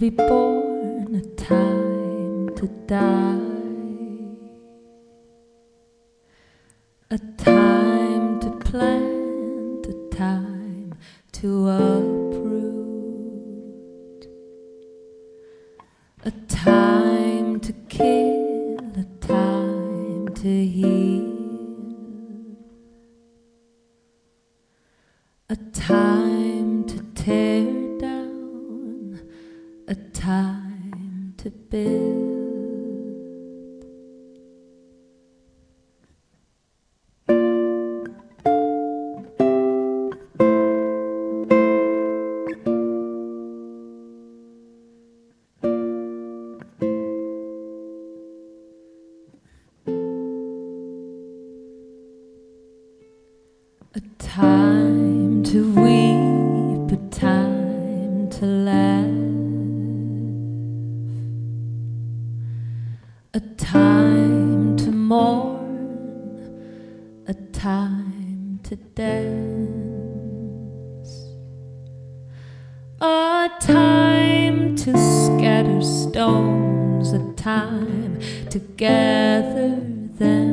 be. A time to mourn, a time to dance, a time to scatter stones, a time to gather them.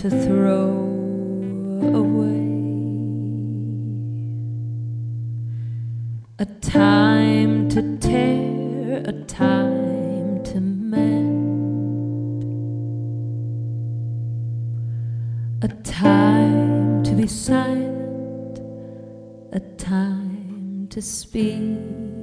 to throw away a time to tear, a time to mend, a time to be silent, a time to speak.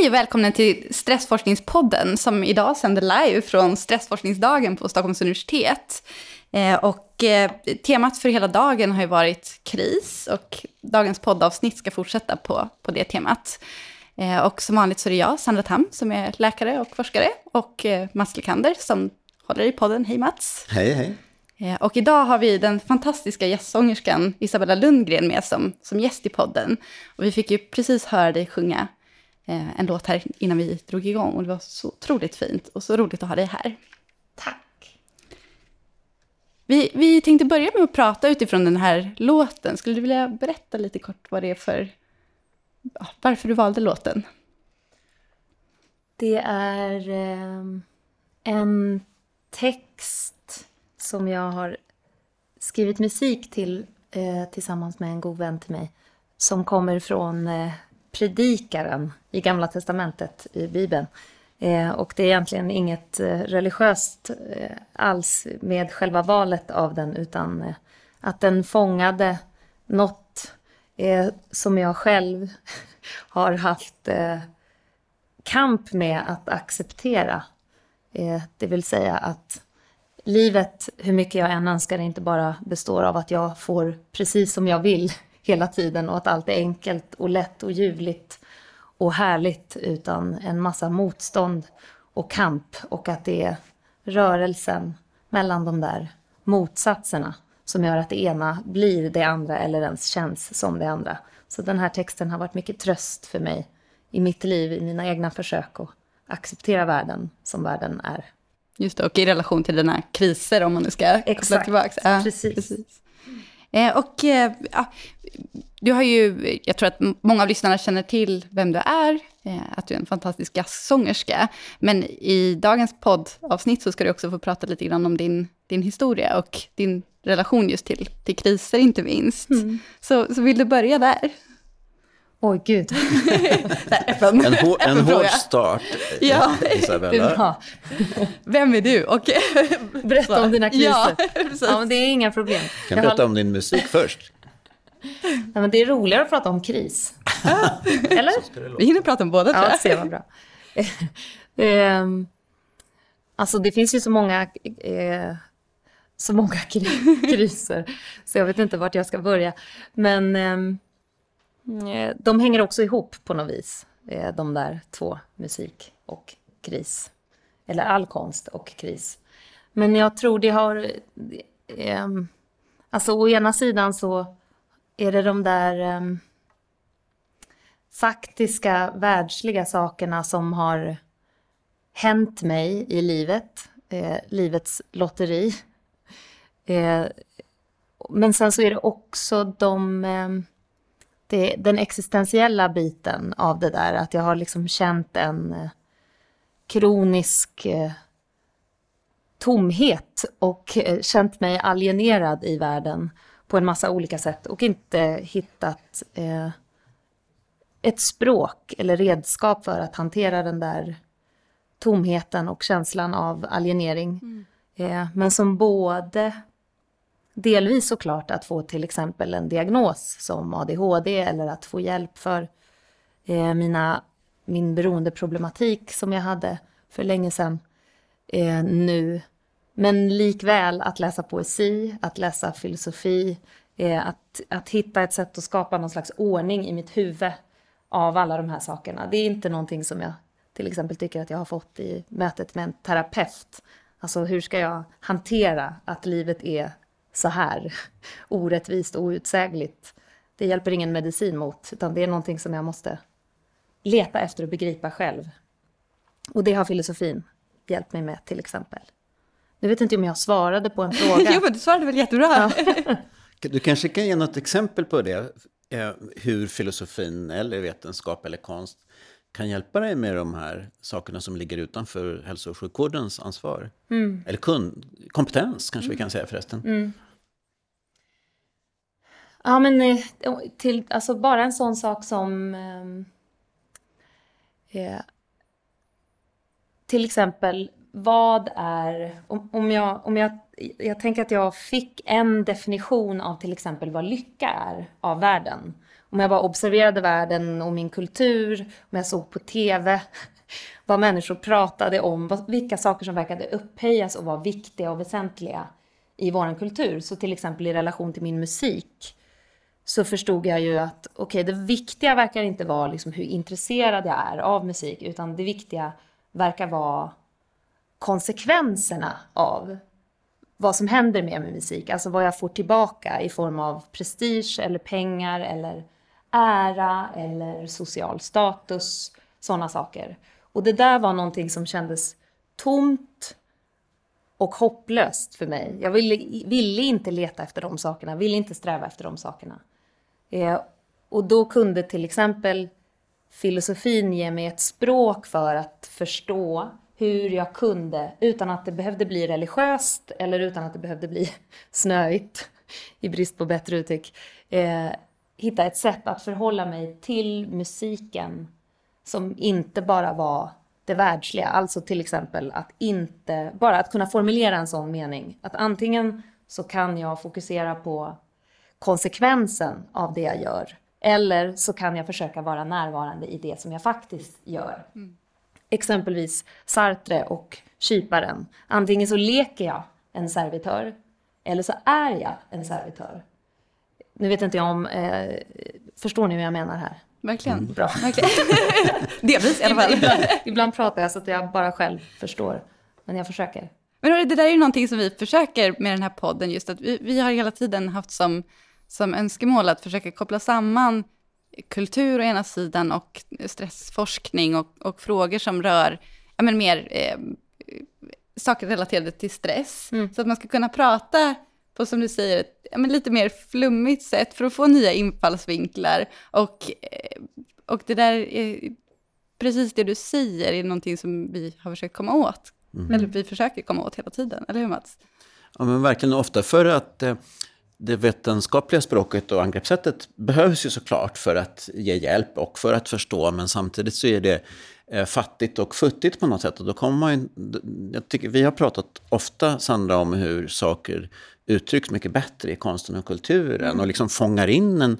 Hej och välkommen till Stressforskningspodden som idag sänder live från Stressforskningsdagen på Stockholms universitet. Eh, och eh, temat för hela dagen har ju varit kris och dagens poddavsnitt ska fortsätta på, på det temat. Eh, och som vanligt så är det jag, Sandra Tam, som är läkare och forskare och Mats Lekander som håller i podden. Hej Mats! Hej hej! Och idag har vi den fantastiska gästsångerskan Isabella Lundgren med som, som gäst i podden. Och vi fick ju precis höra dig sjunga en låt här innan vi drog igång och det var så otroligt fint och så roligt att ha dig här. Tack. Vi, vi tänkte börja med att prata utifrån den här låten. Skulle du vilja berätta lite kort vad det är för... Varför du valde låten? Det är eh, en text som jag har skrivit musik till eh, tillsammans med en god vän till mig. Som kommer från eh, predikaren i Gamla Testamentet i Bibeln. Eh, och det är egentligen inget eh, religiöst eh, alls med själva valet av den utan eh, att den fångade något eh, som jag själv har haft eh, kamp med att acceptera. det vill säga att livet, hur mycket jag än önskar, inte bara består av att jag får precis som jag vill hela tiden och att allt är enkelt och lätt och ljuvligt och härligt utan en massa motstånd och kamp och att det är rörelsen mellan de där motsatserna som gör att det ena blir det andra eller ens känns som det andra. Så den här texten har varit mycket tröst för mig i mitt liv, i mina egna försök att acceptera världen som världen är. Just det, och i relation till dina kriser om man nu ska Exakt, koppla tillbaka. Ja, precis. precis. Eh, och eh, du har ju, jag tror att många av lyssnarna känner till vem du är, eh, att du är en fantastisk jazzsångerska. Men i dagens poddavsnitt så ska du också få prata lite grann om din, din historia och din relation just till, till kriser inte minst. Mm. Så, så vill du börja där? Oj, gud. en, en hård start, ja. Isabella. Vem är du? Och, berätta om dina kriser. Ja, ja, men det är inga problem. Kan du berätta har... om din musik först? Ja, men det är roligare att prata om kris. Eller? Vi hinner prata om båda, tror jag. Ja, se vad bra. um, alltså, det finns ju så många... Eh, så många kriser, så jag vet inte vart jag ska börja. Men... Um, Eh, de hänger också ihop på något vis, eh, de där två, musik och kris. Eller all konst och kris. Men jag tror det har... Ehm, alltså å ena sidan så är det de där ehm, faktiska, världsliga sakerna som har hänt mig i livet. Eh, livets lotteri. Eh, men sen så är det också de ehm, det, den existentiella biten av det där, att jag har liksom känt en eh, kronisk eh, tomhet och eh, känt mig alienerad i världen på en massa olika sätt och inte hittat eh, ett språk eller redskap för att hantera den där tomheten och känslan av alienering. Mm. Eh, men som både Delvis såklart att få till exempel en diagnos som ADHD eller att få hjälp för eh, mina, min beroendeproblematik som jag hade för länge sedan eh, nu. Men likväl att läsa poesi, att läsa filosofi, eh, att, att hitta ett sätt att skapa någon slags ordning i mitt huvud av alla de här sakerna. Det är inte någonting som jag till exempel tycker att jag har fått i mötet med en terapeut. Alltså hur ska jag hantera att livet är så här orättvist och outsägligt. Det hjälper ingen medicin mot, utan det är någonting som jag måste leta efter och begripa själv. Och det har filosofin hjälpt mig med till exempel. Nu vet inte om jag svarade på en fråga. jo, men du svarade väl jättebra. Ja. du kanske kan ge något exempel på det, eh, hur filosofin eller vetenskap eller konst kan hjälpa dig med de här sakerna som ligger utanför hälso och sjukvårdens ansvar. Mm. Eller kund, kompetens kanske mm. vi kan säga förresten. Mm. Ja, men eh, till, alltså bara en sån sak som... Ehm, eh, till exempel, vad är... Om, om, jag, om jag, jag tänker att jag fick en definition av till exempel vad lycka är av världen. Om jag bara observerade världen och min kultur, om jag såg på TV vad människor pratade om, vad, vilka saker som verkade upphöjas och var viktiga och väsentliga i vår kultur. Så till exempel i relation till min musik så förstod jag ju att okej, okay, det viktiga verkar inte vara liksom hur intresserad jag är av musik, utan det viktiga verkar vara konsekvenserna av vad som händer med min musik. Alltså vad jag får tillbaka i form av prestige eller pengar eller ära eller social status, sådana saker. Och det där var någonting som kändes tomt och hopplöst för mig. Jag ville, ville inte leta efter de sakerna, ville inte sträva efter de sakerna. Eh, och då kunde till exempel filosofin ge mig ett språk för att förstå hur jag kunde, utan att det behövde bli religiöst eller utan att det behövde bli snöigt, i brist på bättre uttryck, eh, hitta ett sätt att förhålla mig till musiken som inte bara var det världsliga. Alltså till exempel att inte, bara att kunna formulera en sån mening. Att antingen så kan jag fokusera på konsekvensen av det jag gör. Eller så kan jag försöka vara närvarande i det som jag faktiskt gör. Mm. Exempelvis Sartre och kyparen. Antingen så leker jag en servitör eller så är jag en servitör. Nu vet inte jag om... Eh, förstår ni vad jag menar här? Verkligen. Mm. Bra. Verkligen. Delvis i alla fall. Ibland, ibland pratar jag så att jag bara själv förstår. Men jag försöker. Men det där är ju någonting som vi försöker med den här podden, just att vi, vi har hela tiden haft som, som önskemål att försöka koppla samman kultur å ena sidan och stressforskning och, och frågor som rör ja, men mer eh, saker relaterade till stress. Mm. Så att man ska kunna prata på, som du säger, ett ja, men lite mer flummigt sätt för att få nya infallsvinklar. Och, eh, och det där är precis det du säger är någonting som vi har försökt komma åt. Mm. Eller vi försöker komma åt hela tiden, eller hur Mats? Ja, men verkligen ofta för att eh, det vetenskapliga språket och angreppssättet behövs ju såklart för att ge hjälp och för att förstå, men samtidigt så är det eh, fattigt och futtigt på något sätt. Och då kommer man ju, jag tycker, vi har pratat ofta, Sandra, om hur saker uttrycks mycket bättre i konsten och kulturen mm. och liksom fångar in en,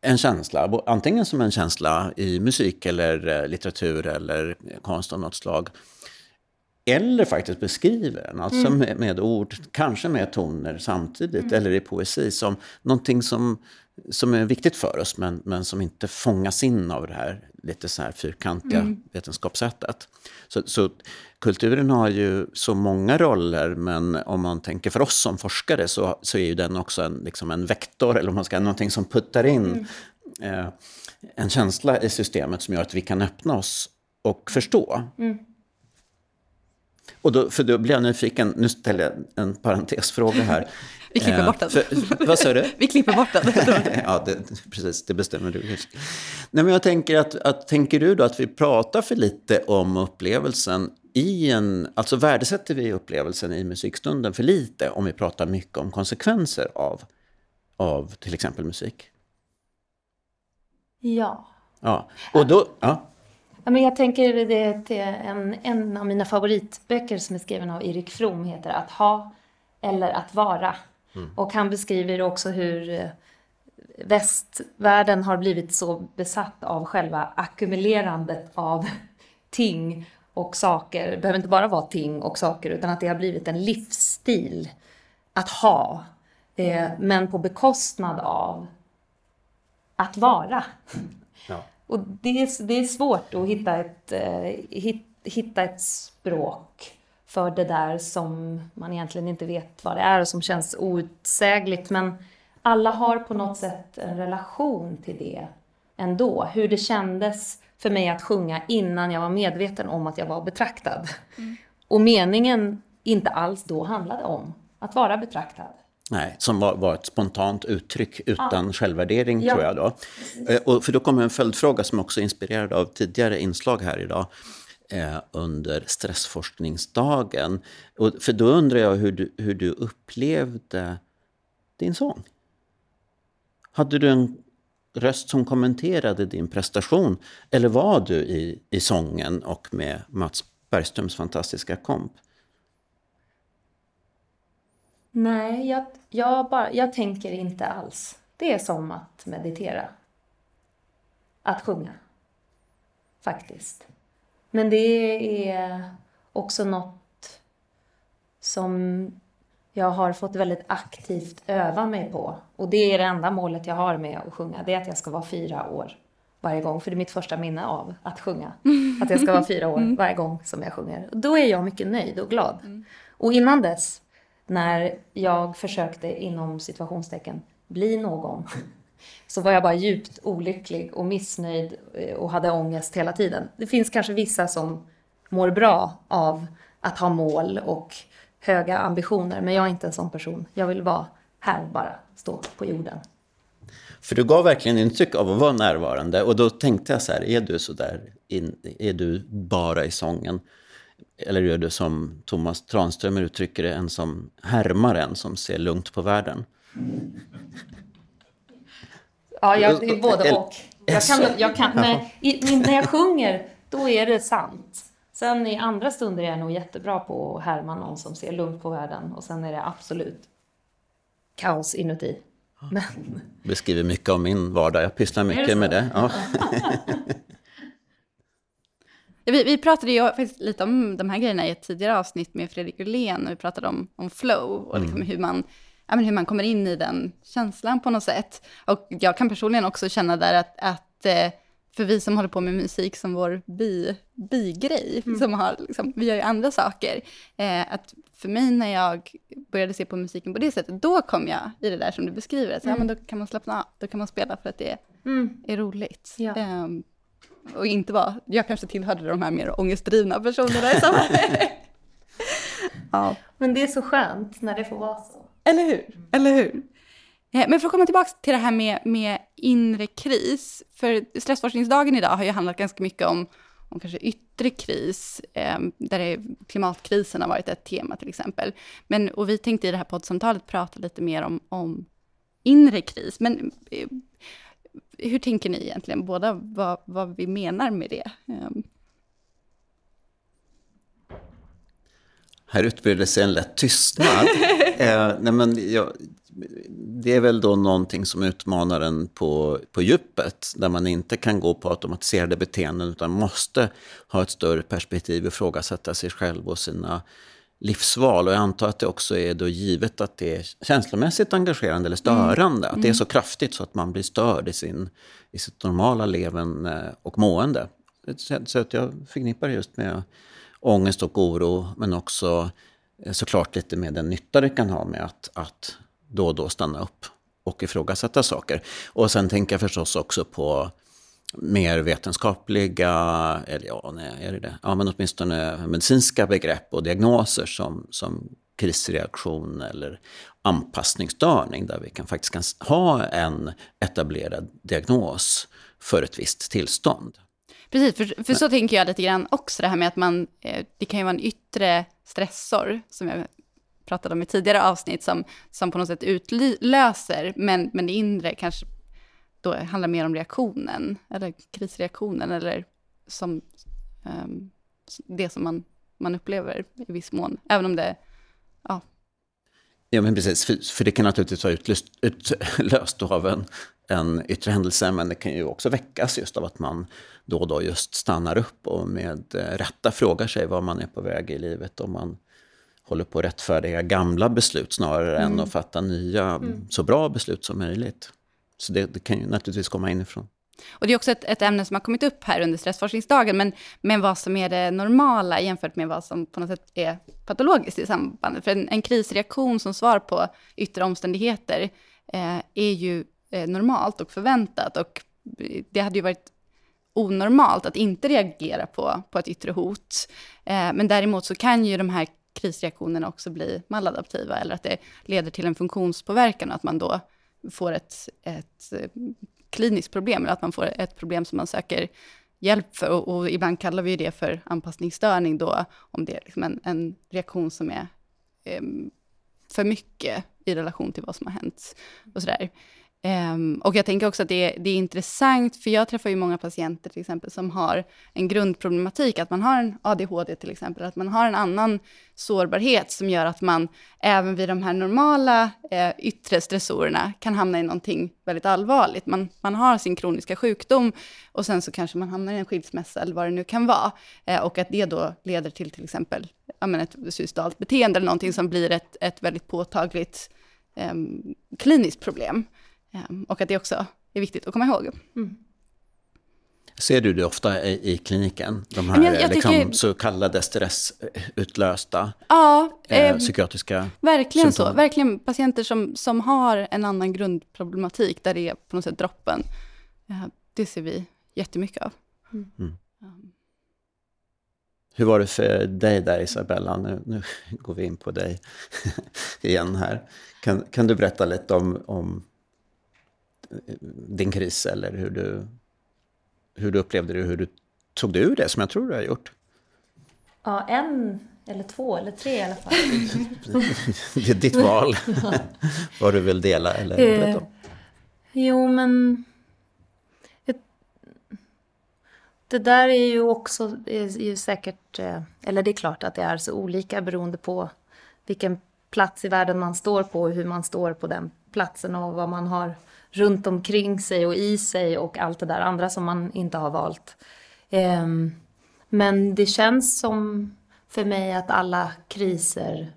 en känsla, antingen som en känsla i musik eller eh, litteratur eller konst av något slag. Eller faktiskt beskriver den, alltså mm. med, med, ord, kanske med toner samtidigt, mm. eller i poesi, som någonting som, som är viktigt för oss, men, men som inte fångas in av det här lite så här fyrkantiga mm. vetenskapssättet. Så, så, kulturen har ju så många roller, men om man tänker för oss som forskare så, så är ju den också en, liksom en vektor, eller om man ska någonting som puttar in mm. eh, en känsla i systemet som gör att vi kan öppna oss och förstå. Mm. Och då, för då blir jag nyfiken, nu ställer jag en parentesfråga här. Vi klipper bort den. För, vad sa du? Vi klipper bort den. ja, det, precis, det bestämmer du. Nej, men jag tänker att, att, tänker du då att vi pratar för lite om upplevelsen i en, alltså värdesätter vi upplevelsen i musikstunden för lite om vi pratar mycket om konsekvenser av, av till exempel musik? Ja. Ja, och då, ja. Ja, men jag tänker det till en, en av mina favoritböcker som är skriven av Erik From heter Att ha eller att vara. Mm. Och han beskriver också hur eh, västvärlden har blivit så besatt av själva ackumulerandet av ting och saker. Det behöver inte bara vara ting och saker utan att det har blivit en livsstil att ha. Eh, men på bekostnad av att vara. Ja. Och det är, det är svårt att hitta ett, eh, hitta ett språk för det där som man egentligen inte vet vad det är och som känns outsägligt. Men alla har på något sätt en relation till det ändå. Hur det kändes för mig att sjunga innan jag var medveten om att jag var betraktad. Mm. Och meningen inte alls då handlade om att vara betraktad. Nej, som var, var ett spontant uttryck utan ja. självvärdering ja. tror jag då. Eh, och för då kommer en följdfråga som också är inspirerad av tidigare inslag här idag eh, under stressforskningsdagen. Och för då undrar jag hur du, hur du upplevde din sång. Hade du en röst som kommenterade din prestation? Eller var du i, i sången och med Mats Bergströms fantastiska komp? Nej, jag, jag, bara, jag tänker inte alls. Det är som att meditera. Att sjunga. Faktiskt. Men det är också något som jag har fått väldigt aktivt öva mig på. Och det är det enda målet jag har med att sjunga. Det är att jag ska vara fyra år varje gång. För det är mitt första minne av att sjunga. Att jag ska vara fyra år varje gång som jag sjunger. Och då är jag mycket nöjd och glad. Och innan dess, när jag försökte inom situationstecken bli någon. Så var jag bara djupt olycklig och missnöjd eh, och hade ångest hela tiden. Det finns kanske vissa som mår bra av att ha mål och höga ambitioner. Men jag är inte en sån person. Jag vill vara här bara, stå på jorden. För du gav verkligen intryck av att vara närvarande och då tänkte jag så här, är du så där, in, är du bara i sången? Eller är du som Thomas Tranströmer uttrycker det, en som härmar en som ser lugnt på världen? Ja, jag, det är både och. Jag kan, jag kan, när, när jag sjunger, då är det sant. Sen i andra stunder är jag nog jättebra på att härma någon som ser lugnt på världen. Och sen är det absolut kaos inuti. Men, Beskriver mycket av min vardag, jag pysslar mycket med det. Ja. Vi, vi pratade ju faktiskt lite om de här grejerna i ett tidigare avsnitt med Fredrik Ullén, och vi pratade om, om flow och liksom hur, man, ja, men hur man kommer in i den känslan på något sätt. Och jag kan personligen också känna där att, att eh, för vi som håller på med musik som vår bi, bigrej, som har, liksom, vi gör ju andra saker, eh, att för mig när jag började se på musiken på det sättet, då kom jag i det där som du beskriver, att, så, ja, men då kan man slappna av, då kan man spela för att det mm, är roligt. Ja. Ehm, och inte vara, jag kanske tillhörde de här mer ångestdrivna personerna i samhället. ja, men det är så skönt när det får vara så. eller hur? Eller hur? Eh, Men för att komma tillbaka till det här med, med inre kris, för stressforskningsdagen idag har ju handlat ganska mycket om, om kanske yttre kris, eh, där det, klimatkrisen har varit ett tema till exempel. Men, och vi tänkte i det här poddsamtalet prata lite mer om, om inre kris. Men eh, hur tänker ni egentligen båda vad, vad vi menar med det? Eh, Här utbreder sig en lätt tystnad. eh, nej men jag, det är väl då någonting som utmanar en på, på djupet, där man inte kan gå på automatiserade beteenden, utan måste ha ett större perspektiv, ifrågasätta sig själv och sina livsval. Och jag antar att det också är då givet att det är känslomässigt engagerande eller störande, att det är så kraftigt så att man blir störd i, sin, i sitt normala leven eh, och mående. Så- att jag förknippar just med ångest och oro, men också eh, såklart lite med den nytta det kan ha med att, att då och då stanna upp och ifrågasätta saker. Och sen tänker jag förstås också på mer vetenskapliga, eller ja, nej, är det det? Ja, men åtminstone medicinska begrepp och diagnoser som, som krisreaktion eller anpassningsstörning, där vi kan, faktiskt kan ha en etablerad diagnos för ett visst tillstånd. Precis, för, för så tänker jag lite grann också, det här med att man, eh, det kan ju vara en yttre stressor, som jag pratade om i tidigare avsnitt, som, som på något sätt utlöser, men, men det inre kanske då handlar mer om reaktionen, eller krisreaktionen, eller som ehm, det som man, man upplever i viss mån, även om det, ja, Ja, men precis. För, för det kan naturligtvis vara utlöst, utlöst av en, en yttre händelse, men det kan ju också väckas just av att man då och då just stannar upp och med eh, rätta frågar sig var man är på väg i livet. Om man håller på att rättfärdiga gamla beslut snarare än att fatta nya, så bra beslut som möjligt. Så det, det kan ju naturligtvis komma inifrån. Och det är också ett, ett ämne som har kommit upp här under stressforskningsdagen, men, men vad som är det normala jämfört med vad som på något sätt är patologiskt i sambandet. För en, en krisreaktion som svar på yttre omständigheter eh, är ju eh, normalt och förväntat. Och det hade ju varit onormalt att inte reagera på, på ett yttre hot. Eh, men däremot så kan ju de här krisreaktionerna också bli maladaptiva, eller att det leder till en funktionspåverkan och att man då får ett, ett eh, kliniskt problem, eller att man får ett problem som man söker hjälp för. Och, och ibland kallar vi det för anpassningsstörning då, om det är liksom en, en reaktion som är eh, för mycket i relation till vad som har hänt. Och sådär. Um, och jag tänker också att det är, det är intressant, för jag träffar ju många patienter till exempel som har en grundproblematik, att man har en ADHD till exempel, att man har en annan sårbarhet som gör att man även vid de här normala eh, yttre stressorerna kan hamna i någonting väldigt allvarligt. Man, man har sin kroniska sjukdom och sen så kanske man hamnar i en skilsmässa eller vad det nu kan vara. Eh, och att det då leder till till exempel menar, ett suicidalt beteende eller någonting som blir ett, ett väldigt påtagligt eh, kliniskt problem. Ehm, och att det också är viktigt att komma ihåg. Mm. Ser du det ofta i, i kliniken? De här jag, jag liksom, tycker... så kallade stressutlösta ja, eh, eh, psykiatriska Verkligen symptom. så. Verkligen patienter som, som har en annan grundproblematik, där det är på något sätt droppen. Ja, det ser vi jättemycket av. Mm. Mm. Hur var det för dig där Isabella? Nu, nu går vi in på dig igen här. Kan, kan du berätta lite om, om din kris eller hur du, hur du upplevde det, hur du tog dig ur det som jag tror du har gjort? Ja, en eller två eller tre i alla fall. det är ditt val, vad du vill dela eller berätta om. Jo, men det där är ju också är ju säkert, eh, eller det är klart att det är så olika beroende på vilken plats i världen man står på och hur man står på den platsen och vad man har runt omkring sig och i sig och allt det där andra som man inte har valt. Ehm, men det känns som för mig att alla kriser,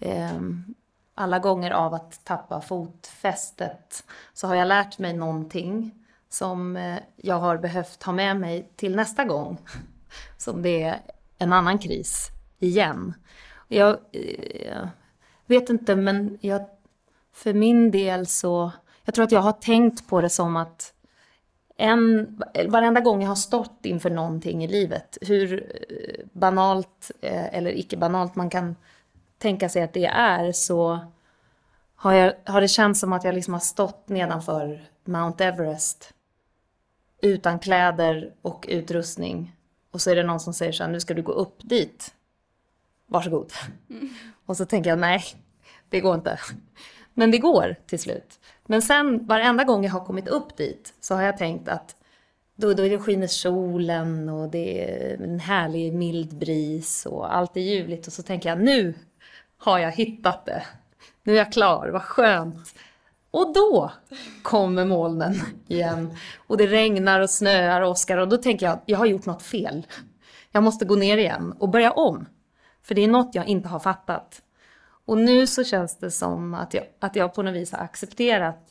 ehm, alla gånger av att tappa fotfästet, så har jag lärt mig någonting som eh, jag har behövt ha med mig till nästa gång. Som det är en annan kris igen. Jag, eh, vet inte, men jag, för min del så jag tror att jag har tänkt på det som att en, varenda gång jag har stått inför någonting i livet, hur eh, banalt eh, eller icke banalt man kan tänka sig att det är, så har, jag, har det känts som att jag liksom har stått nedanför Mount Everest utan kläder och utrustning. Och så är det någon som säger så här, nu ska du gå upp dit. Varsågod. Mm. Och så tänker jag, nej, det går inte. Men det går till slut. Men sen varenda gång jag har kommit upp dit så har jag tänkt att då, då är det skiner solen och det är en härlig mild bris och allt är ljuvligt och så tänker jag nu har jag hittat det. Nu är jag klar, vad skönt. Och då kommer molnen igen. Och det regnar och snöar och åskar och då tänker jag jag har gjort något fel. Jag måste gå ner igen och börja om. För det är något jag inte har fattat. Och nu så känns det som att jag, att jag på något vis har accepterat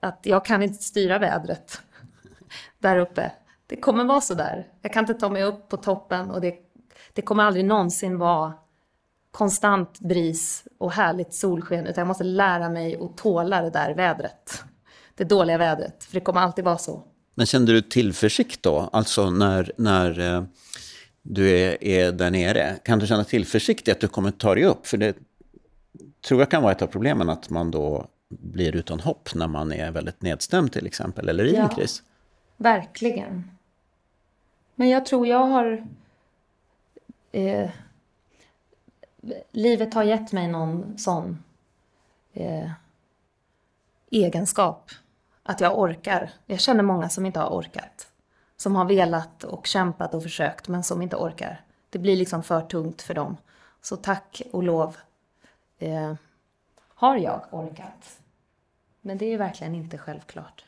att jag kan inte styra vädret där uppe. Det kommer vara så där. Jag kan inte ta mig upp på toppen och det, det kommer aldrig någonsin vara konstant bris och härligt solsken utan jag måste lära mig att tåla det där vädret. Det dåliga vädret, för det kommer alltid vara så. Men kände du tillförsikt då? Alltså när, när eh, du är, är där nere, kan du känna tillförsikt i att du kommer ta dig upp? För det tror jag kan vara ett av problemen, att man då blir utan hopp när man är väldigt nedstämd till exempel, eller i ja, en kris. Verkligen. Men jag tror jag har... Eh, livet har gett mig någon sån eh, egenskap. Att jag orkar. Jag känner många som inte har orkat. Som har velat och kämpat och försökt men som inte orkar. Det blir liksom för tungt för dem. Så tack och lov eh, har jag orkat. Men det är verkligen inte självklart.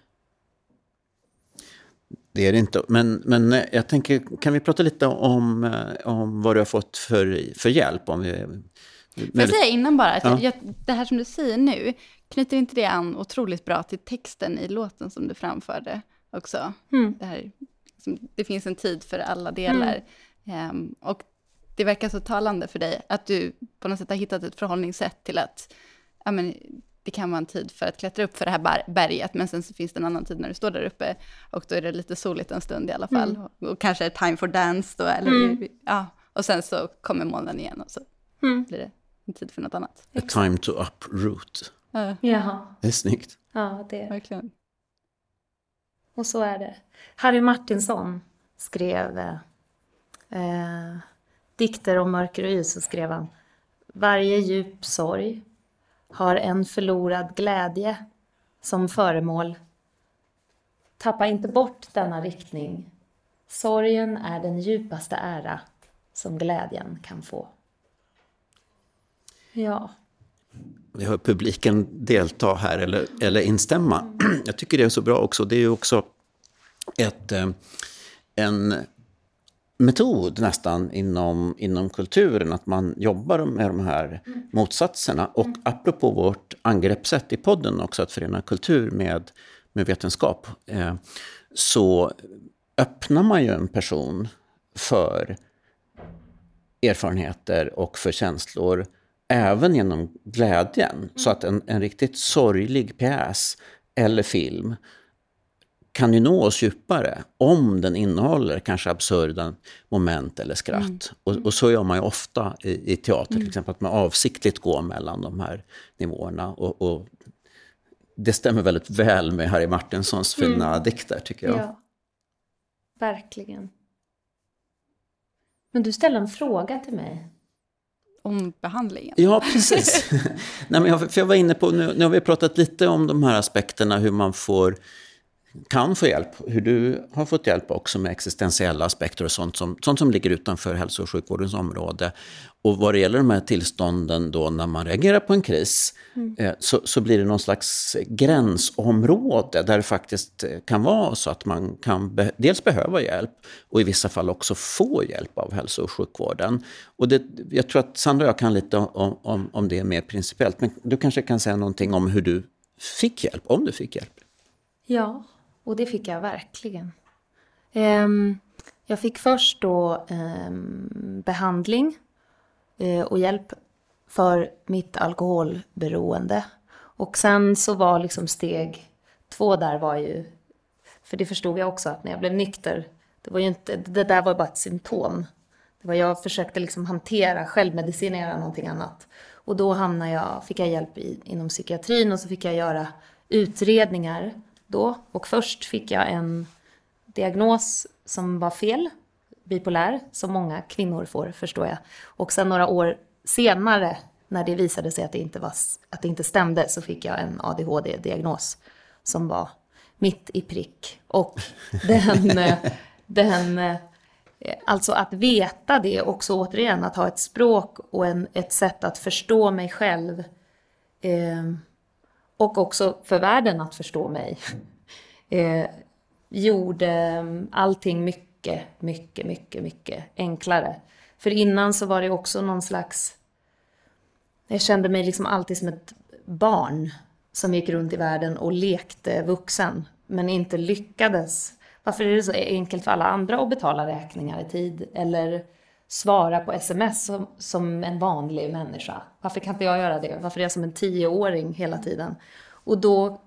Det är det inte. Men, men jag tänker, kan vi prata lite om, eh, om vad du har fått för, för hjälp? Om vi, Får jag säga innan bara, att ja. jag, det här som du säger nu, knyter inte det an otroligt bra till texten i låten som du framförde också? Mm. Det, här, det finns en tid för alla delar. Mm. Um, och det verkar så talande för dig, att du på något sätt har hittat ett förhållningssätt till att ja, men, det kan vara en tid för att klättra upp för det här berget, men sen så finns det en annan tid när du står där uppe, och då är det lite soligt en stund i alla fall, mm. och, och, kanske time for dance då, eller mm. ja, och sen så kommer molnen igen och så mm. blir det en tid för något annat. A time to uproot. Ja. Jaha. Det är snyggt. Ja, det är Verkligen. Och så är det. Harry Martinsson skrev eh, dikter om mörker och ljus, så skrev han Varje djup sorg har en förlorad glädje som föremål. Tappa inte bort denna riktning. Sorgen är den djupaste ära som glädjen kan få. Ja. Vi hör publiken delta här eller, eller instämma. Jag tycker det är så bra också. Det är ju också ett, eh, en metod nästan inom, inom kulturen, att man jobbar med de här motsatserna. Och apropå vårt angreppssätt i podden också, att förena kultur med, med vetenskap, eh, så öppnar man ju en person för erfarenheter och för känslor även genom glädjen. Så att en, en riktigt sorglig pjäs eller film kan ju nå oss djupare om den innehåller kanske absurda moment eller skratt. Mm. Och, och, så gör man ju ofta i, i teater, till exempel att man avsiktligt går mellan de här nivåerna. Och, och det stämmer väldigt väl med Harry Martinsons fina mm. dikter, tycker jag. Ja. Verkligen. Men du ställde en fråga till mig. Om behandlingen? Ja, precis. Nej, men jag, för jag var inne på, nu, nu har vi pratat lite om de här aspekterna, hur man får kan få hjälp, hur du har fått hjälp också med existentiella aspekter och sånt som, sånt som ligger utanför hälso och sjukvårdens område. Och vad det gäller de här tillstånden då när man reagerar på en kris mm. eh, så, så blir det någon slags gränsområde där det faktiskt eh, kan vara så att man kan be dels behöva hjälp och i vissa fall också få hjälp av hälso och sjukvården. Och det, jag tror att Sandra och jag kan lite om, om, om det mer principiellt, men du kanske kan säga någonting om hur du fick hjälp, om du fick hjälp? Ja, och det fick jag verkligen. Um, jag fick först då um, behandling uh, och hjälp för mitt alkoholberoende. Och sen så var liksom steg två där var ju, för det förstod jag också att när jag blev nykter, det var ju inte, det där var bara ett symptom. Det var jag försökte liksom hantera, självmedicinera någonting annat. Och då hamnade jag, fick jag hjälp i, inom psykiatrin och så fick jag göra utredningar då. Och först fick jag en diagnos som var fel, bipolär, som många kvinnor får förstår jag. Och sen några år senare, när det visade sig att det inte, var, att det inte stämde, så fick jag en ADHD-diagnos som var mitt i prick. Och den, den Alltså att veta det också återigen, att ha ett språk och en, ett sätt att förstå mig själv. Eh, och också för världen att förstå mig. Eh, gjorde mm, allting mycket, mycket, mycket, mycket enklare. För innan så var det också någon slags... Jag kände mig liksom alltid som ett barn som gick runt i världen och lekte vuxen, men inte lyckades. Varför är det så enkelt för alla andra att betala räkningar i tid? Eller svara på sms som, som en vanlig människa. Varför kan inte jag göra det? Varför är jag som en tioåring hela tiden? Och då,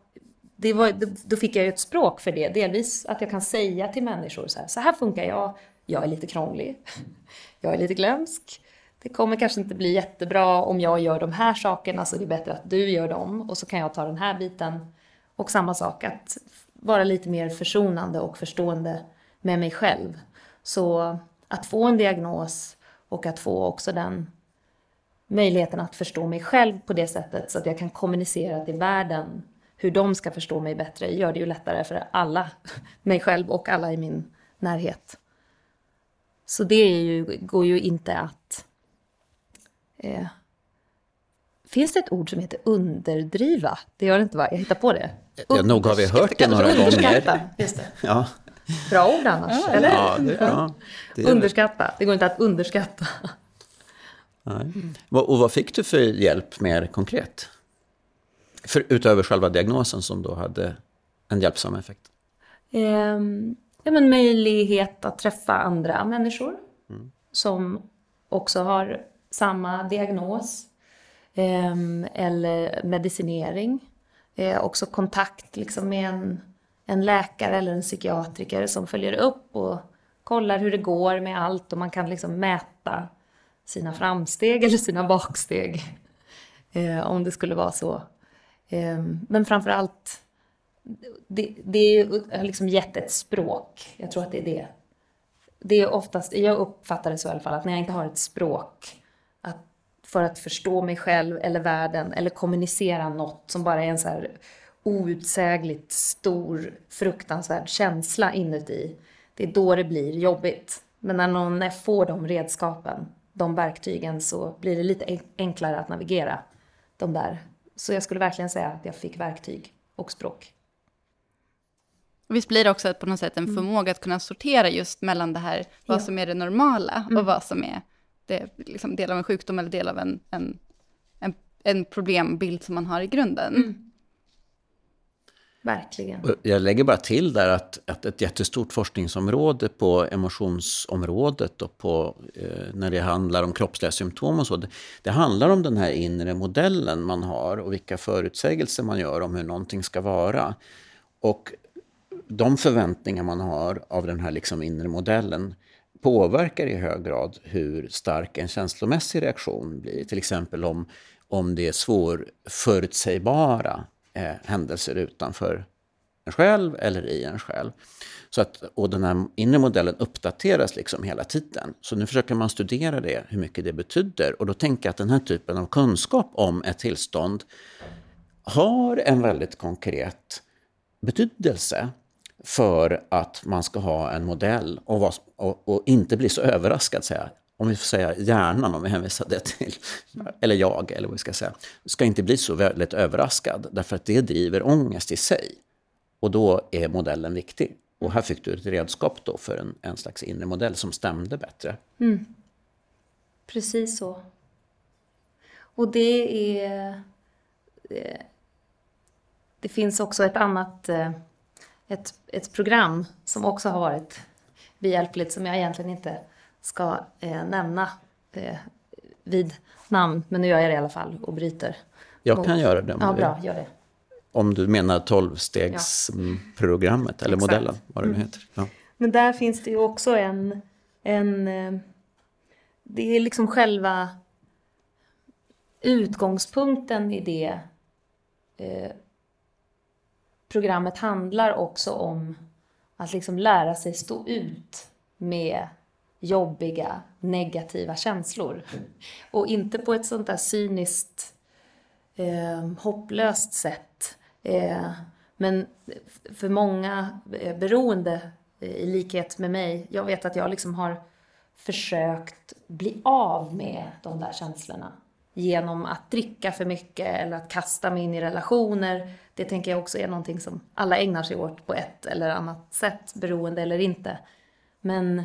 det var, då fick jag ju ett språk för det. Delvis att jag kan säga till människor så här, så här funkar jag. Jag är lite krånglig. Jag är lite glömsk. Det kommer kanske inte bli jättebra om jag gör de här sakerna, så det är bättre att du gör dem. Och så kan jag ta den här biten. Och samma sak, att vara lite mer försonande och förstående med mig själv. Så att få en diagnos och att få också den möjligheten att förstå mig själv på det sättet så att jag kan kommunicera till världen hur de ska förstå mig bättre gör det ju lättare för alla, mig själv och alla i min närhet. Så det är ju, går ju inte att... Eh, finns det ett ord som heter underdriva? Det gör det inte va? Jag hittar på det. Ja, nog har vi hört det några gånger. Just det. Ja. Bra ord annars, ja, eller? Ja, det är bra. Det är underskatta, det går inte att underskatta. Nej. Och vad fick du för hjälp mer konkret? För, utöver själva diagnosen som då hade en hjälpsam effekt? Um, ja, men möjlighet att träffa andra människor mm. som också har samma diagnos. Um, eller medicinering. Uh, också kontakt liksom, med en en läkare eller en psykiatriker som följer upp och kollar hur det går med allt och man kan liksom mäta sina framsteg eller sina baksteg. Eh, om det skulle vara så. Eh, men framför allt, det, det har liksom gett ett språk. Jag tror att det är det. Det är oftast, jag uppfattar det så i alla fall, att när jag inte har ett språk att, för att förstå mig själv eller världen eller kommunicera något som bara är en så här outsägligt stor, fruktansvärd känsla inuti. Det är då det blir jobbigt. Men när någon får de redskapen, de verktygen, så blir det lite enklare att navigera de där. Så jag skulle verkligen säga att jag fick verktyg och språk. Visst blir det också på något sätt en mm. förmåga att kunna sortera just mellan det här, vad som är det normala och mm. vad som är det, liksom del av en sjukdom eller del av en, en, en, en problembild som man har i grunden. Mm. Verkligen. Jag lägger bara till där att, att ett jättestort forskningsområde på emotionsområdet och på, eh, när det handlar om kroppsliga symptom och så. Det, det, handlar om den här inre modellen man har och vilka förutsägelser man gör om hur någonting ska vara. Och de förväntningar man har av den här liksom inre modellen påverkar i hög grad hur stark en känslomässig reaktion blir. Till exempel om, om det är svårförutsägbara eh, händelser utanför en själv eller i en själv. Så att, och den här inre modellen uppdateras liksom hela tiden. Så nu försöker man studera det, hur mycket det betyder. Och då tänker jag att den här typen av kunskap om ett tillstånd har en väldigt konkret betydelse för att man ska ha en modell och, var, och, och inte bli så överraskad. Säga. Om vi får säga hjärnan, om vi hänvisar det till, eller jag, eller vad vi ska säga, ska inte bli så väldigt överraskad, därför att det driver ångest i sig. Och då är modellen viktig. Och här fick du ett redskap då för en, en slags inre modell som stämde bättre. Mm. Precis så. Och det är... Eh, det finns också ett annat eh, ett, ett program som också har varit behjälpligt som jag egentligen inte ska eh, nämna eh, vid namn, men nu gör jag det i alla fall och bryter. Jag kan göra det. Om ja, bra, gör det. Om du menar tolvstegsprogrammet ja. eller Exakt. modellen, vad det nu mm. heter. Ja. Men där finns det ju också en, en... Eh, det är liksom själva utgångspunkten i det eh, programmet handlar också om att liksom lära sig stå ut med jobbiga, negativa känslor. Och inte på ett sånt där cyniskt, eh, hopplöst sätt. Eh, men för många eh, beroende, eh, i likhet med mig, jag vet att jag liksom har försökt bli av med de där känslorna genom att dricka för mycket eller att kasta mig in i relationer. Det tänker jag också är någonting som alla ägnar sig åt på ett eller annat sätt, beroende eller inte. Men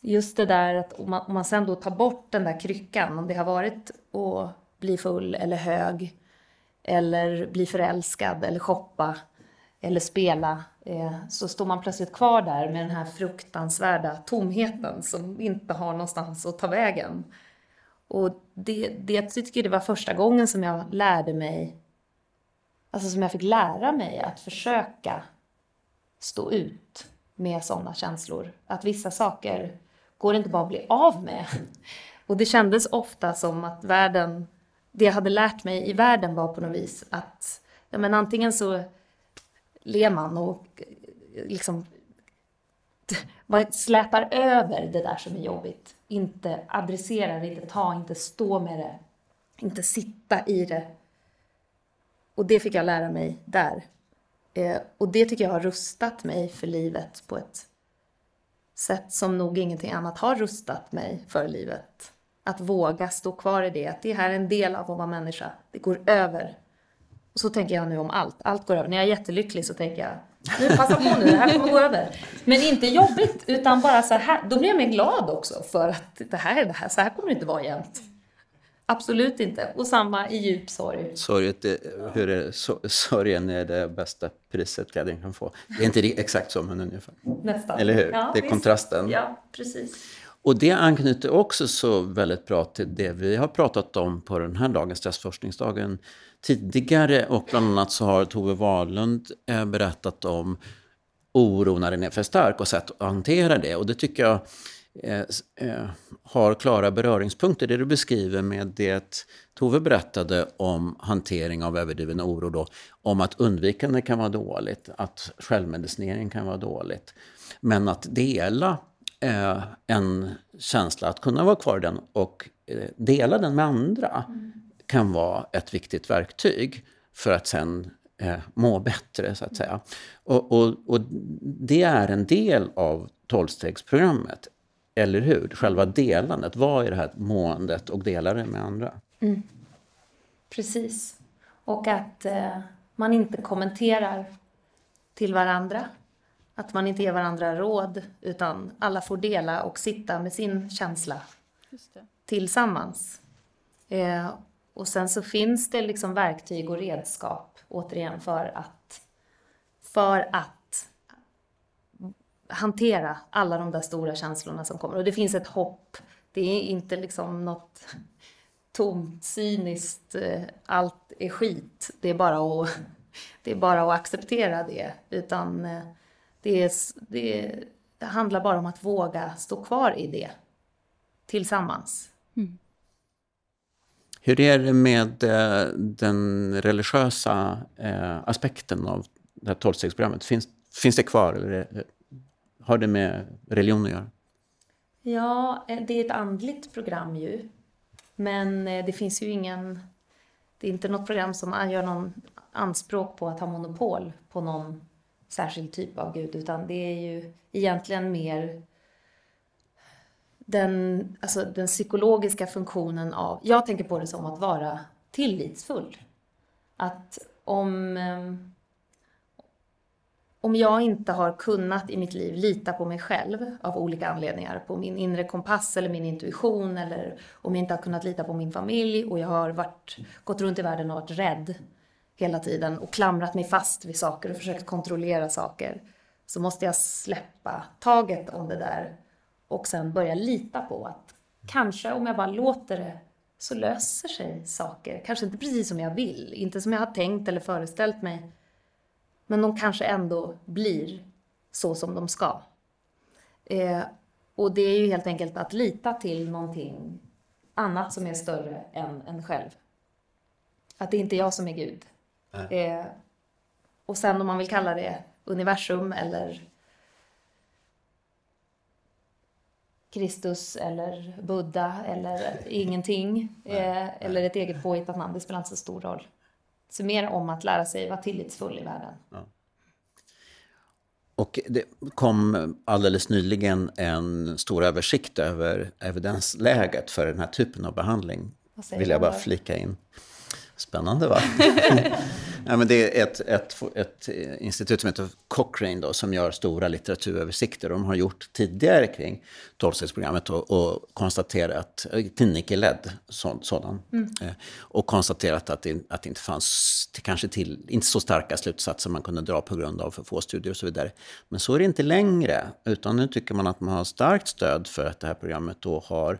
just det där att om man, om man sen då tar bort den där kryckan, om det har varit att bli full eller hög, eller bli förälskad eller shoppa eller spela, eh, så står man plötsligt kvar där med den här fruktansvärda tomheten som inte har någonstans att ta vägen. Och det, det jag tycker det var första gången som jag lärde mig, alltså som jag fick lära mig att försöka stå ut med sådana känslor. Att vissa saker går det inte bara att bli av med. Och det kändes ofta som att världen, det jag hade lärt mig i världen var på något vis att ja, men antingen så ler man och liksom slätar över det där som är jobbigt inte adressera det, inte ta, inte stå med det, inte sitta i det. Och det fick jag lära mig där. Eh, och det tycker jag har rustat mig för livet på ett sätt som nog ingenting annat har rustat mig för livet. Att våga stå kvar i det, att det här är en del av att vara människa. Det går över. Och så tänker jag nu om allt. Allt går över. När jag är jättelycklig så tänker jag nu, passa på nu, det här kommer gå över. Men inte jobbigt, utan bara så här. Då blir jag mer glad också för att det här, det här, så här kommer det inte vara jämt. Absolut inte. Och samma i djup sorg. Sorget, hur är, sorgen är det bästa priset glädjen kan få. Det är inte exakt så, men ungefär. Nästan. Eller hur? Ja, det är visst. kontrasten. Ja, precis. Och det anknyter också så väldigt bra till det vi har pratat om på den här dagen, stressforskningsdagen, tidigare. Och bland annat så har Tove Wahlund eh, berättat om oro när den är för stark och sätt att hantera det. Och det tycker jag Eh, eh, har klara beröringspunkter, det du beskriver med det Tove berättade om hantering av överdriven oro. Då, om att undvikande kan vara dåligt, att självmedicinering kan vara dåligt. Men att dela eh, en känsla, att kunna vara kvar i den och eh, dela den med andra. Mm kan vara ett viktigt verktyg för att sen eh, må bättre, så att säga. Och, och, och det är en del av tolvstegsprogrammet, eller hur? Själva delandet. Vad är det här måendet och dela det med andra? Precis. Och att eh, man inte kommenterar till varandra. Att man inte ger varandra råd, utan alla får dela och sitta med sin känsla tillsammans. Eh, och sen så finns det liksom verktyg och redskap, återigen, för att, för att hantera alla de där stora känslorna som kommer. Och det finns ett hopp. Det är inte liksom något tomt, cyniskt, eh, allt är skit. Det är bara att, det är bara att acceptera det. Utan eh, det, är, det, är, det handlar bara om att våga stå kvar i det tillsammans. Hur är det med eh, den religiösa aspekten av det här tolvstegsprogrammet? Finns, finns det kvar? Eller är- har det med religion att göra? Ja, eh, det är ett andligt program ju. Men eh, det finns ju ingen... Det är inte något program som gör någon anspråk på att ha monopol på någon särskild typ av gud, utan det är ju egentligen mer den, alltså den psykologiska funktionen av... Jag tänker på det som att vara tillitsfull. Att om... Eh, om jag inte har kunnat i mitt liv lita på mig själv av olika anledningar, på min inre kompass eller min intuition, eller om jag inte har kunnat lita på min familj och jag har varit, gått runt i världen och varit rädd hela tiden och klamrat mig fast vid saker och försökt kontrollera saker, så måste jag släppa taget om det där och sen börja lita på att kanske om jag bara låter det så löser sig saker. Kanske inte precis som jag vill, inte som jag har tänkt eller föreställt mig, men de kanske ändå blir så som de ska. Eh, och det är ju helt enkelt att lita till någonting annat som är större än en själv. Att det inte är jag som är Gud. Eh, och sen om man vill kalla det universum eller Kristus eller Buddha eller ingenting. Eh, eller ett eget påhittat namn, det spelar inte så stor roll. Så mer om att lära sig vara tillitsfull i världen. Och det kom alldeles nyligen en stor översikt över evidensläget för den här typen av behandling. Vill jag bara flika in. Spännande va? ja, men det är ett, ett, ett institut som heter Cochrane då, som gör stora litteraturöversikter. De har gjort tidigare kring tolvstegsprogrammet och, och konstaterat, klinikerledd så, sådan, eh, och konstaterat att det, att det inte fanns kanske till, inte så starka slutsatser man kunde dra på grund av för få studier och så vidare. Men så är det inte längre, utan nu tycker man att man har starkt stöd för att det här programmet då har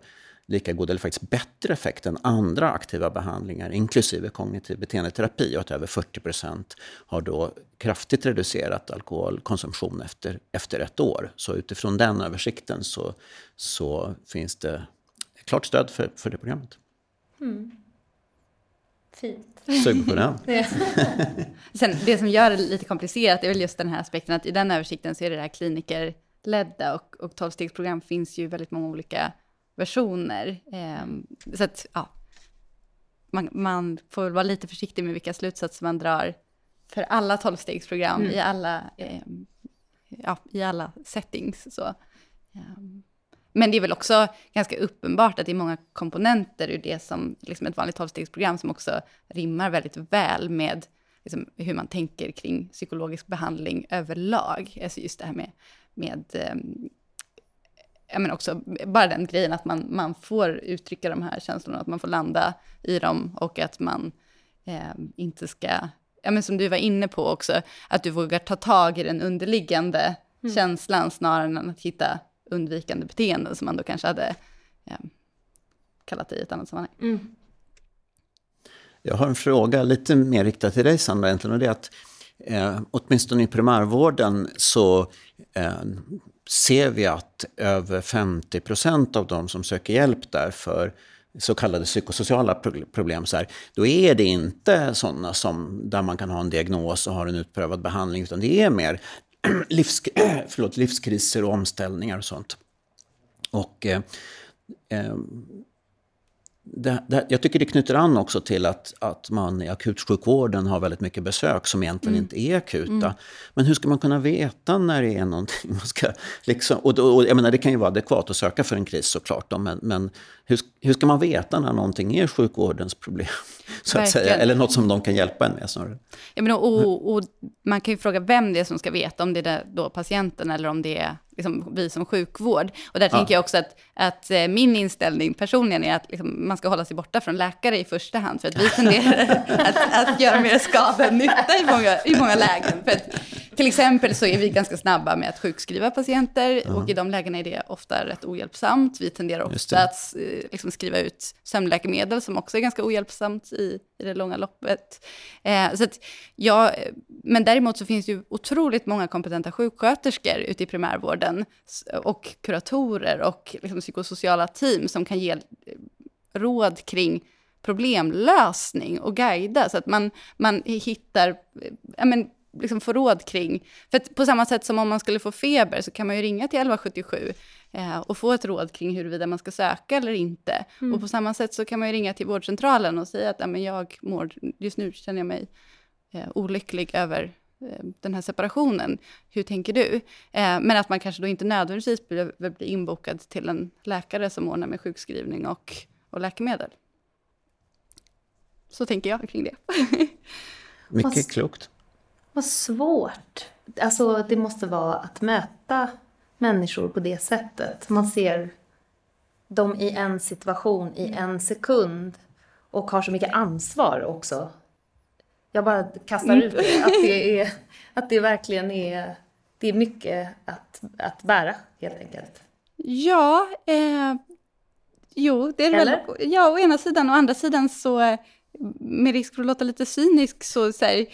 lika god eller faktiskt bättre effekt än andra aktiva behandlingar, inklusive kognitiv beteendeterapi, och att över 40 procent har då kraftigt reducerat alkoholkonsumtion efter, efter ett år. Så utifrån den översikten så, så finns det klart stöd för, för det programmet. Fint. Sug på den. Sen, det som gör det lite komplicerat är väl just den här aspekten att i den översikten så är det det här klinikerledda och, och tolvstegsprogram finns ju väldigt många olika versioner. Ehm, så att, ja, man, man får väl vara lite försiktig med vilka slutsatser man drar för alla tolvstegsprogram i, alla, ehm, ja, i alla settings. Så. Ehm, men det är väl också ganska uppenbart att det är många komponenter ur det som liksom ett vanligt tolvstegsprogram som också rimmar väldigt väl med liksom, hur man tänker kring psykologisk behandling överlag. Alltså just det här med, med ehm, ja, men också bara den grejen att man, man får uttrycka de här känslorna, att man får landa i dem och att man eh, inte ska, ja men som du var inne på också, att du vågar ta tag i den underliggande känslan snarare än att hitta undvikande beteenden som man då kanske hade eh, kallat det i ett annat sammanhang. Jag har en fråga lite mer riktad till dig Sandra egentligen. Och det är att, eh, åtminstone i primärvården så eh, ser vi att över 50 procent av de som söker hjälp där för så kallade psykosociala problem, så här, då är det inte sådana som där man kan ha en diagnos och har en utprövad behandling, utan det är mer livs, förlåt, livskriser och omställningar och sånt. Och eh, eh, det, det, jag tycker det knyter an också till att, att man i akutsjukvården har väldigt mycket besök som egentligen Mm. inte är akuta. Men hur ska man kunna veta när det är någonting man ska... Liksom, och, då, och jag menar, det kan ju vara adekvat att söka för en kris såklart. Då, men men hur, hur ska man veta när någonting är sjukvårdens problem? Så att säga, eller något som de kan hjälpa en med snarare. Ja, men, och, och man kan ju fråga vem det är som ska veta, om det är då patienten eller om det är liksom, vi som sjukvård. Och där tänker jag också att, att eh, min inställning personligen är att liksom, man ska hålla sig borta från läkare i första hand, för att vi tenderar att, att göra mer skada än nytta i många, i många lägen. För att, till exempel så är vi ganska snabba med att sjukskriva patienter och i de lägena är det ofta rätt ohjälpsamt. Vi tenderar ofta att eh, liksom skriva ut sömnläkemedel som också är ganska ohjälpsamt i, i det långa loppet. Eh, så att jag, men däremot så finns det ju otroligt många kompetenta sjuksköterskor ute i primärvården och kuratorer och liksom psykosociala team som kan ge eh, råd kring problemlösning och guida så att man, man hittar, eh, ja men, liksom får råd kring, för att på samma sätt som om man skulle få feber så kan man ju ringa till 1177 eh, och få ett råd kring huruvida man ska söka eller inte. Och på samma sätt så kan man ju ringa till vårdcentralen och säga att men jag mår, just nu känner jag mig eh, olycklig över eh, den här separationen. Hur tänker du? Eh, men att man kanske då inte nödvändigtvis behöver bli inbokad till en läkare som ordnar med sjukskrivning och, och läkemedel. Så tänker jag kring det. Mycket Fast- klokt. Vad svårt. Alltså det måste vara att möta människor på det sättet. Man ser dem i en situation i en sekund och har så mycket ansvar också. Jag bara kastar ut det, att det, är, att det verkligen är, det är mycket att, att bära helt enkelt. Ja, eh, jo, det är väl... Ja, å ena sidan. Å andra sidan så, eh, med risk för att låta lite cynisk, så, så här,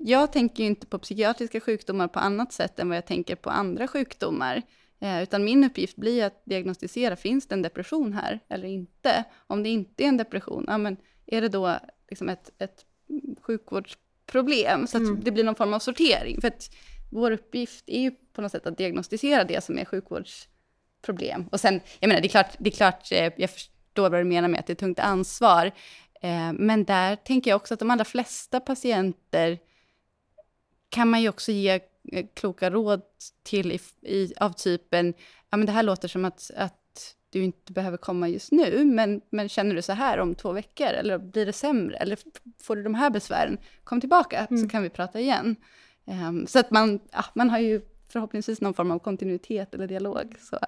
jag tänker ju inte på psykiatriska sjukdomar på annat sätt än vad jag tänker på andra sjukdomar. Eh, utan min uppgift blir att diagnostisera, finns det en depression här eller inte? Om det inte är en depression, ja, men är det då liksom ett, ett sjukvårdsproblem? Så att det blir någon form av sortering. För att vår uppgift är ju på något sätt att diagnostisera det som är sjukvårdsproblem. Och sen, jag menar, det är klart, det är klart eh, jag förstår vad du menar med att det är tungt ansvar. Eh, Men där tänker jag också att de allra flesta patienter kan man ju också ge eh, kloka råd till i, i, av typen, ja men det här låter som att, att du inte behöver komma just nu, men, men känner du så här om två veckor, eller blir det sämre, eller får du de här besvären, kom tillbaka så kan vi prata igen. Ehm, så att man, ja, man har ju förhoppningsvis någon form av kontinuitet eller dialog. Så.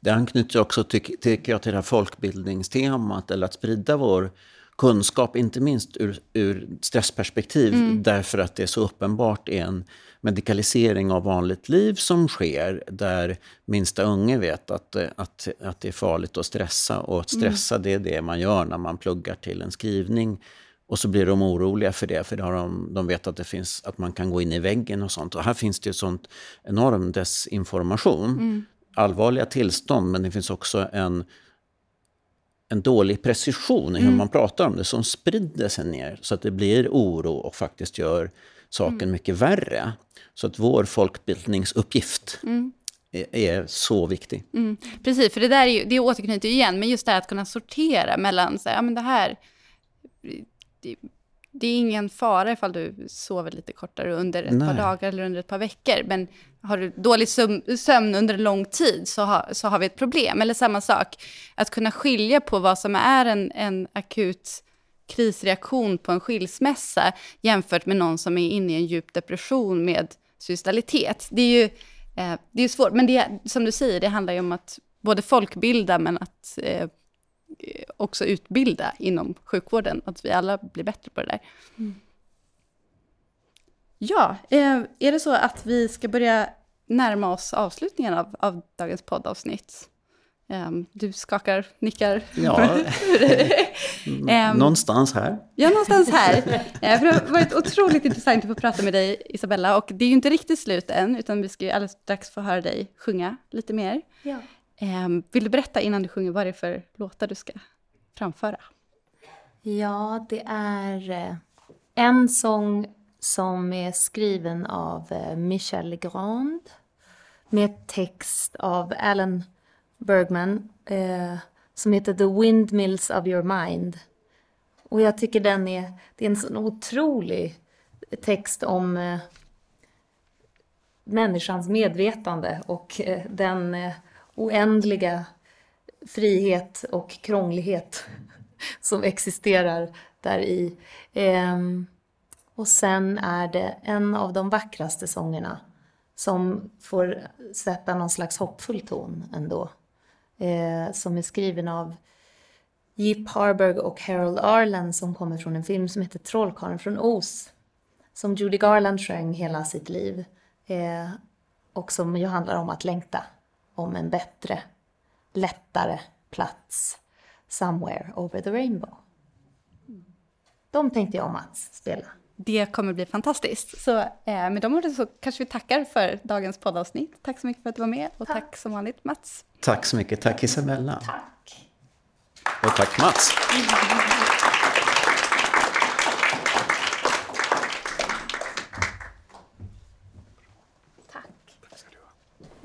Det anknyter också, tyck- tycker jag, till det här folkbildningstemat, eller att sprida vår kunskap, inte minst ur, ur stressperspektiv, därför att det så uppenbart är en medikalisering av vanligt liv som sker, där minsta unge vet att, att, att det är farligt att stressa, och att stressa det är det man gör när man pluggar till en skrivning. Och så blir de oroliga för det, för det har de, de vet att, det finns, att man kan gå in i väggen och sånt. Och här finns det ju sånt enorm desinformation. Allvarliga tillstånd, men det finns också en, en dålig precision i hur man pratar om det som sprider sig ner så att det blir oro och faktiskt gör saken mycket värre. Så att vår folkbildningsuppgift är, är så viktig. Mm, precis, för det där är ju, det återknyter ju igen, men just det här att kunna sortera mellan, så här, ja men det här, det, är ingen fara ifall du sover lite kortare under ett par Nej. dagar eller under ett par veckor, men har du dålig sömn, under en lång tid så, har så har vi ett problem. Eller samma sak, att kunna skilja på vad som är en, en akut krisreaktion på en skilsmässa jämfört med någon som är inne i en djup depression med suicidalitet. Det är ju eh, det är svårt, men det, som du säger, det handlar ju om att både folkbilda men att eh, också utbilda inom sjukvården, att vi alla blir bättre på det där. Ja, eh, är det så att vi ska börja närma oss avslutningen av, av dagens poddavsnitt? Eh, du skakar, nickar. Ja, Ehm, någonstans här. Ja, någonstans här. Eh, för det har varit otroligt intressant att få prata med dig, Isabella. Och det är ju inte riktigt slut än, utan vi ska ju alldeles strax få höra dig sjunga lite mer. Ja. Eh, vill du berätta innan du sjunger vad det är för låtar du ska framföra? Ja, det är eh, en sång som är skriven av eh, Michel Legrand med text av Alan Bergman. Eh, som heter The Windmills of Your Mind. Och jag tycker den är, det är en sån otrolig text om eh, människans medvetande och eh, den eh, oändliga frihet och krånglighet som existerar där i. Ehm, och sen är det en av de vackraste sångerna som får sätta någon slags hoppfull ton ändå. Eh, som är skriven av Jeep Harburg och Harold Arlen som kommer från en film som heter Trollkarlen från Oz. Som Judy Garland sjöng hela sitt liv. Eh, och som ju handlar om att längta. Om en bättre, lättare plats. Somewhere over the rainbow. De tänkte jag om att spela. Det kommer bli fantastiskt. Så eh, med de orden så kanske vi tackar för dagens poddavsnitt. Tack så mycket för att du var med och tack, tack som vanligt Mats. Tack så mycket. Tack Isabella. Tack. Och tack Mats.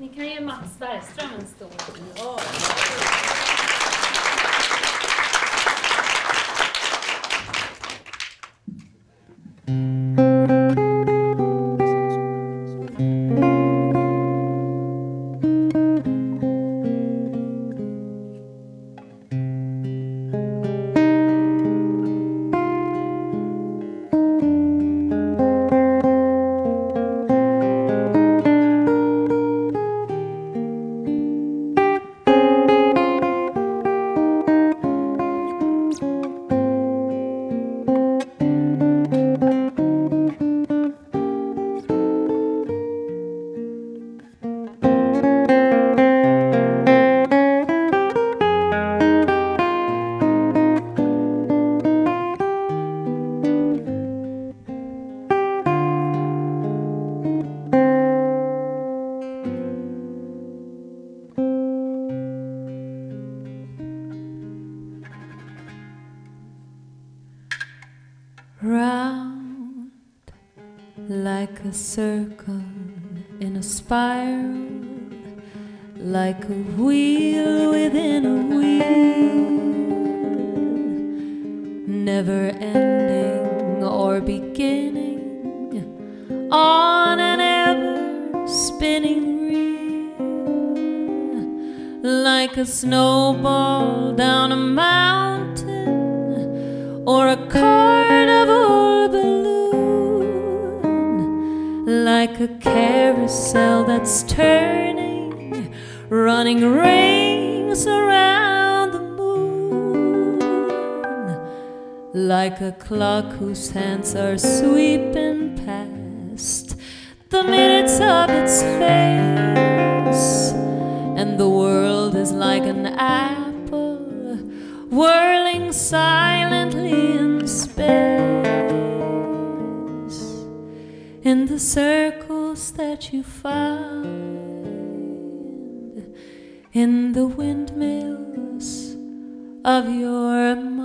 Ni kan ge Mats Bergström en stor applåd. Mm. Are sweeping past. The minutes of its face, and the world is like an apple whirling silently in space. In the circles that you find. In the windmills of your mind.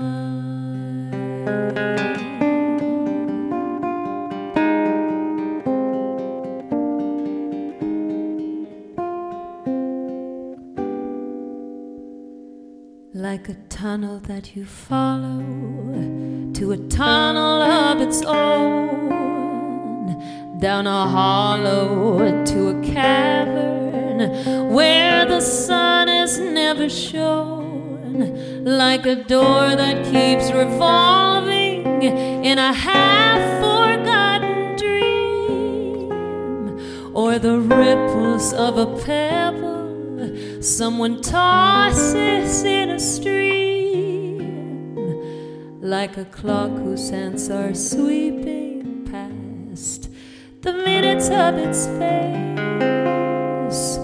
Like a tunnel that you follow to a tunnel of its own, down a hollow to a cavern where the sun is never shown, like a door that keeps revolving in a half forgotten dream, or the ripples of a pebble someone tosses in a stream like a clock whose hands are sweeping past the minutes of its face.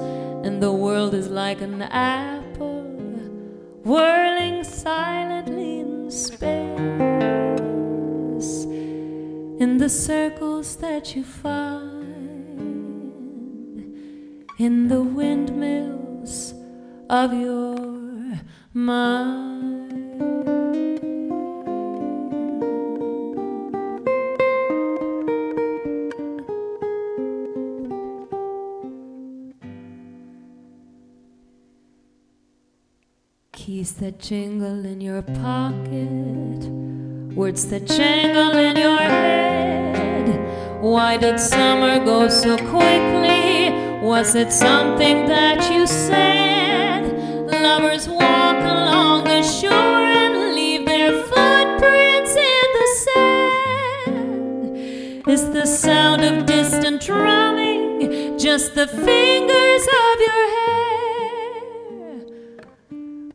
And the world is like an apple whirling silently in space. In the circles that you find in the of your mind. Keys that jingle in your pocket, words that jangle in your head. Why did summer go so quickly? Was it something that you said? Just the fingers of your hair?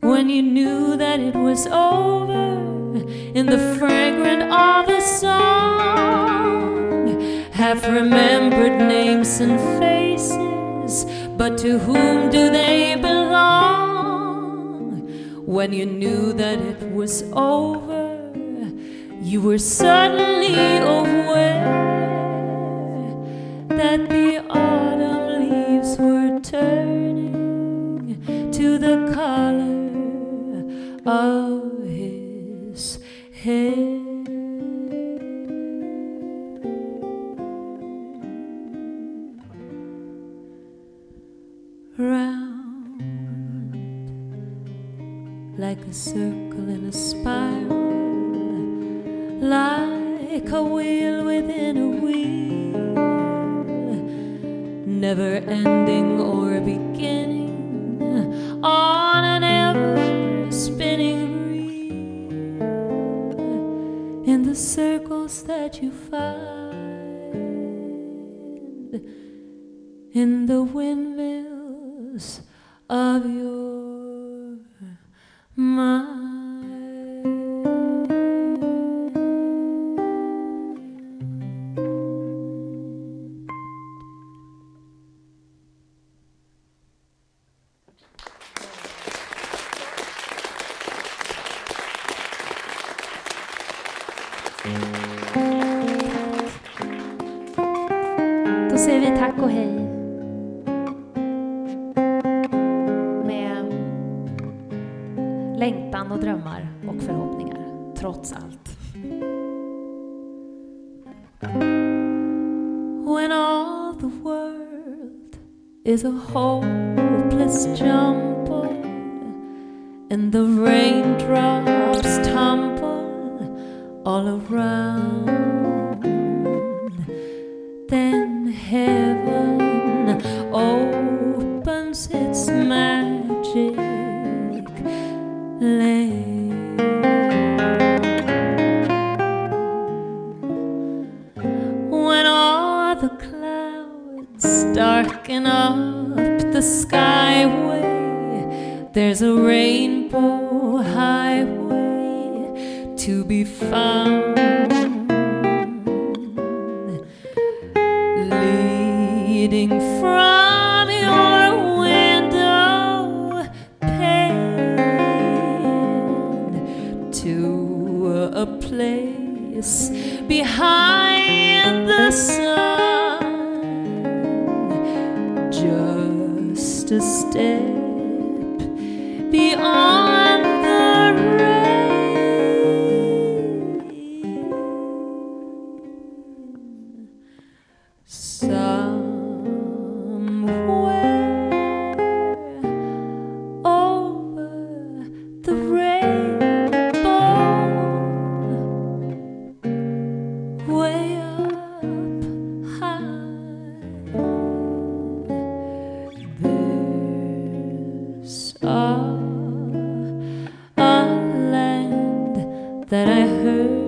When you knew that it was over in the fragrant of a song, half remembered names and faces, but to whom do they belong? When you knew that it was over, you were suddenly aware that the autumn leaves were turning to the color of his hair. Round like a circle in a spiral, like a wheel within a wheel, never ending or beginning on an ever spinning reel in the circles that you find in the windmills of your mind. Längtan och drömmar och förhoppningar, trots allt. When all the world is a hopeless jumble and the raindrops tumble all around, then heaven opens its mouth darken up the skyway, there's a rainbow highway to be found. Behind that I heard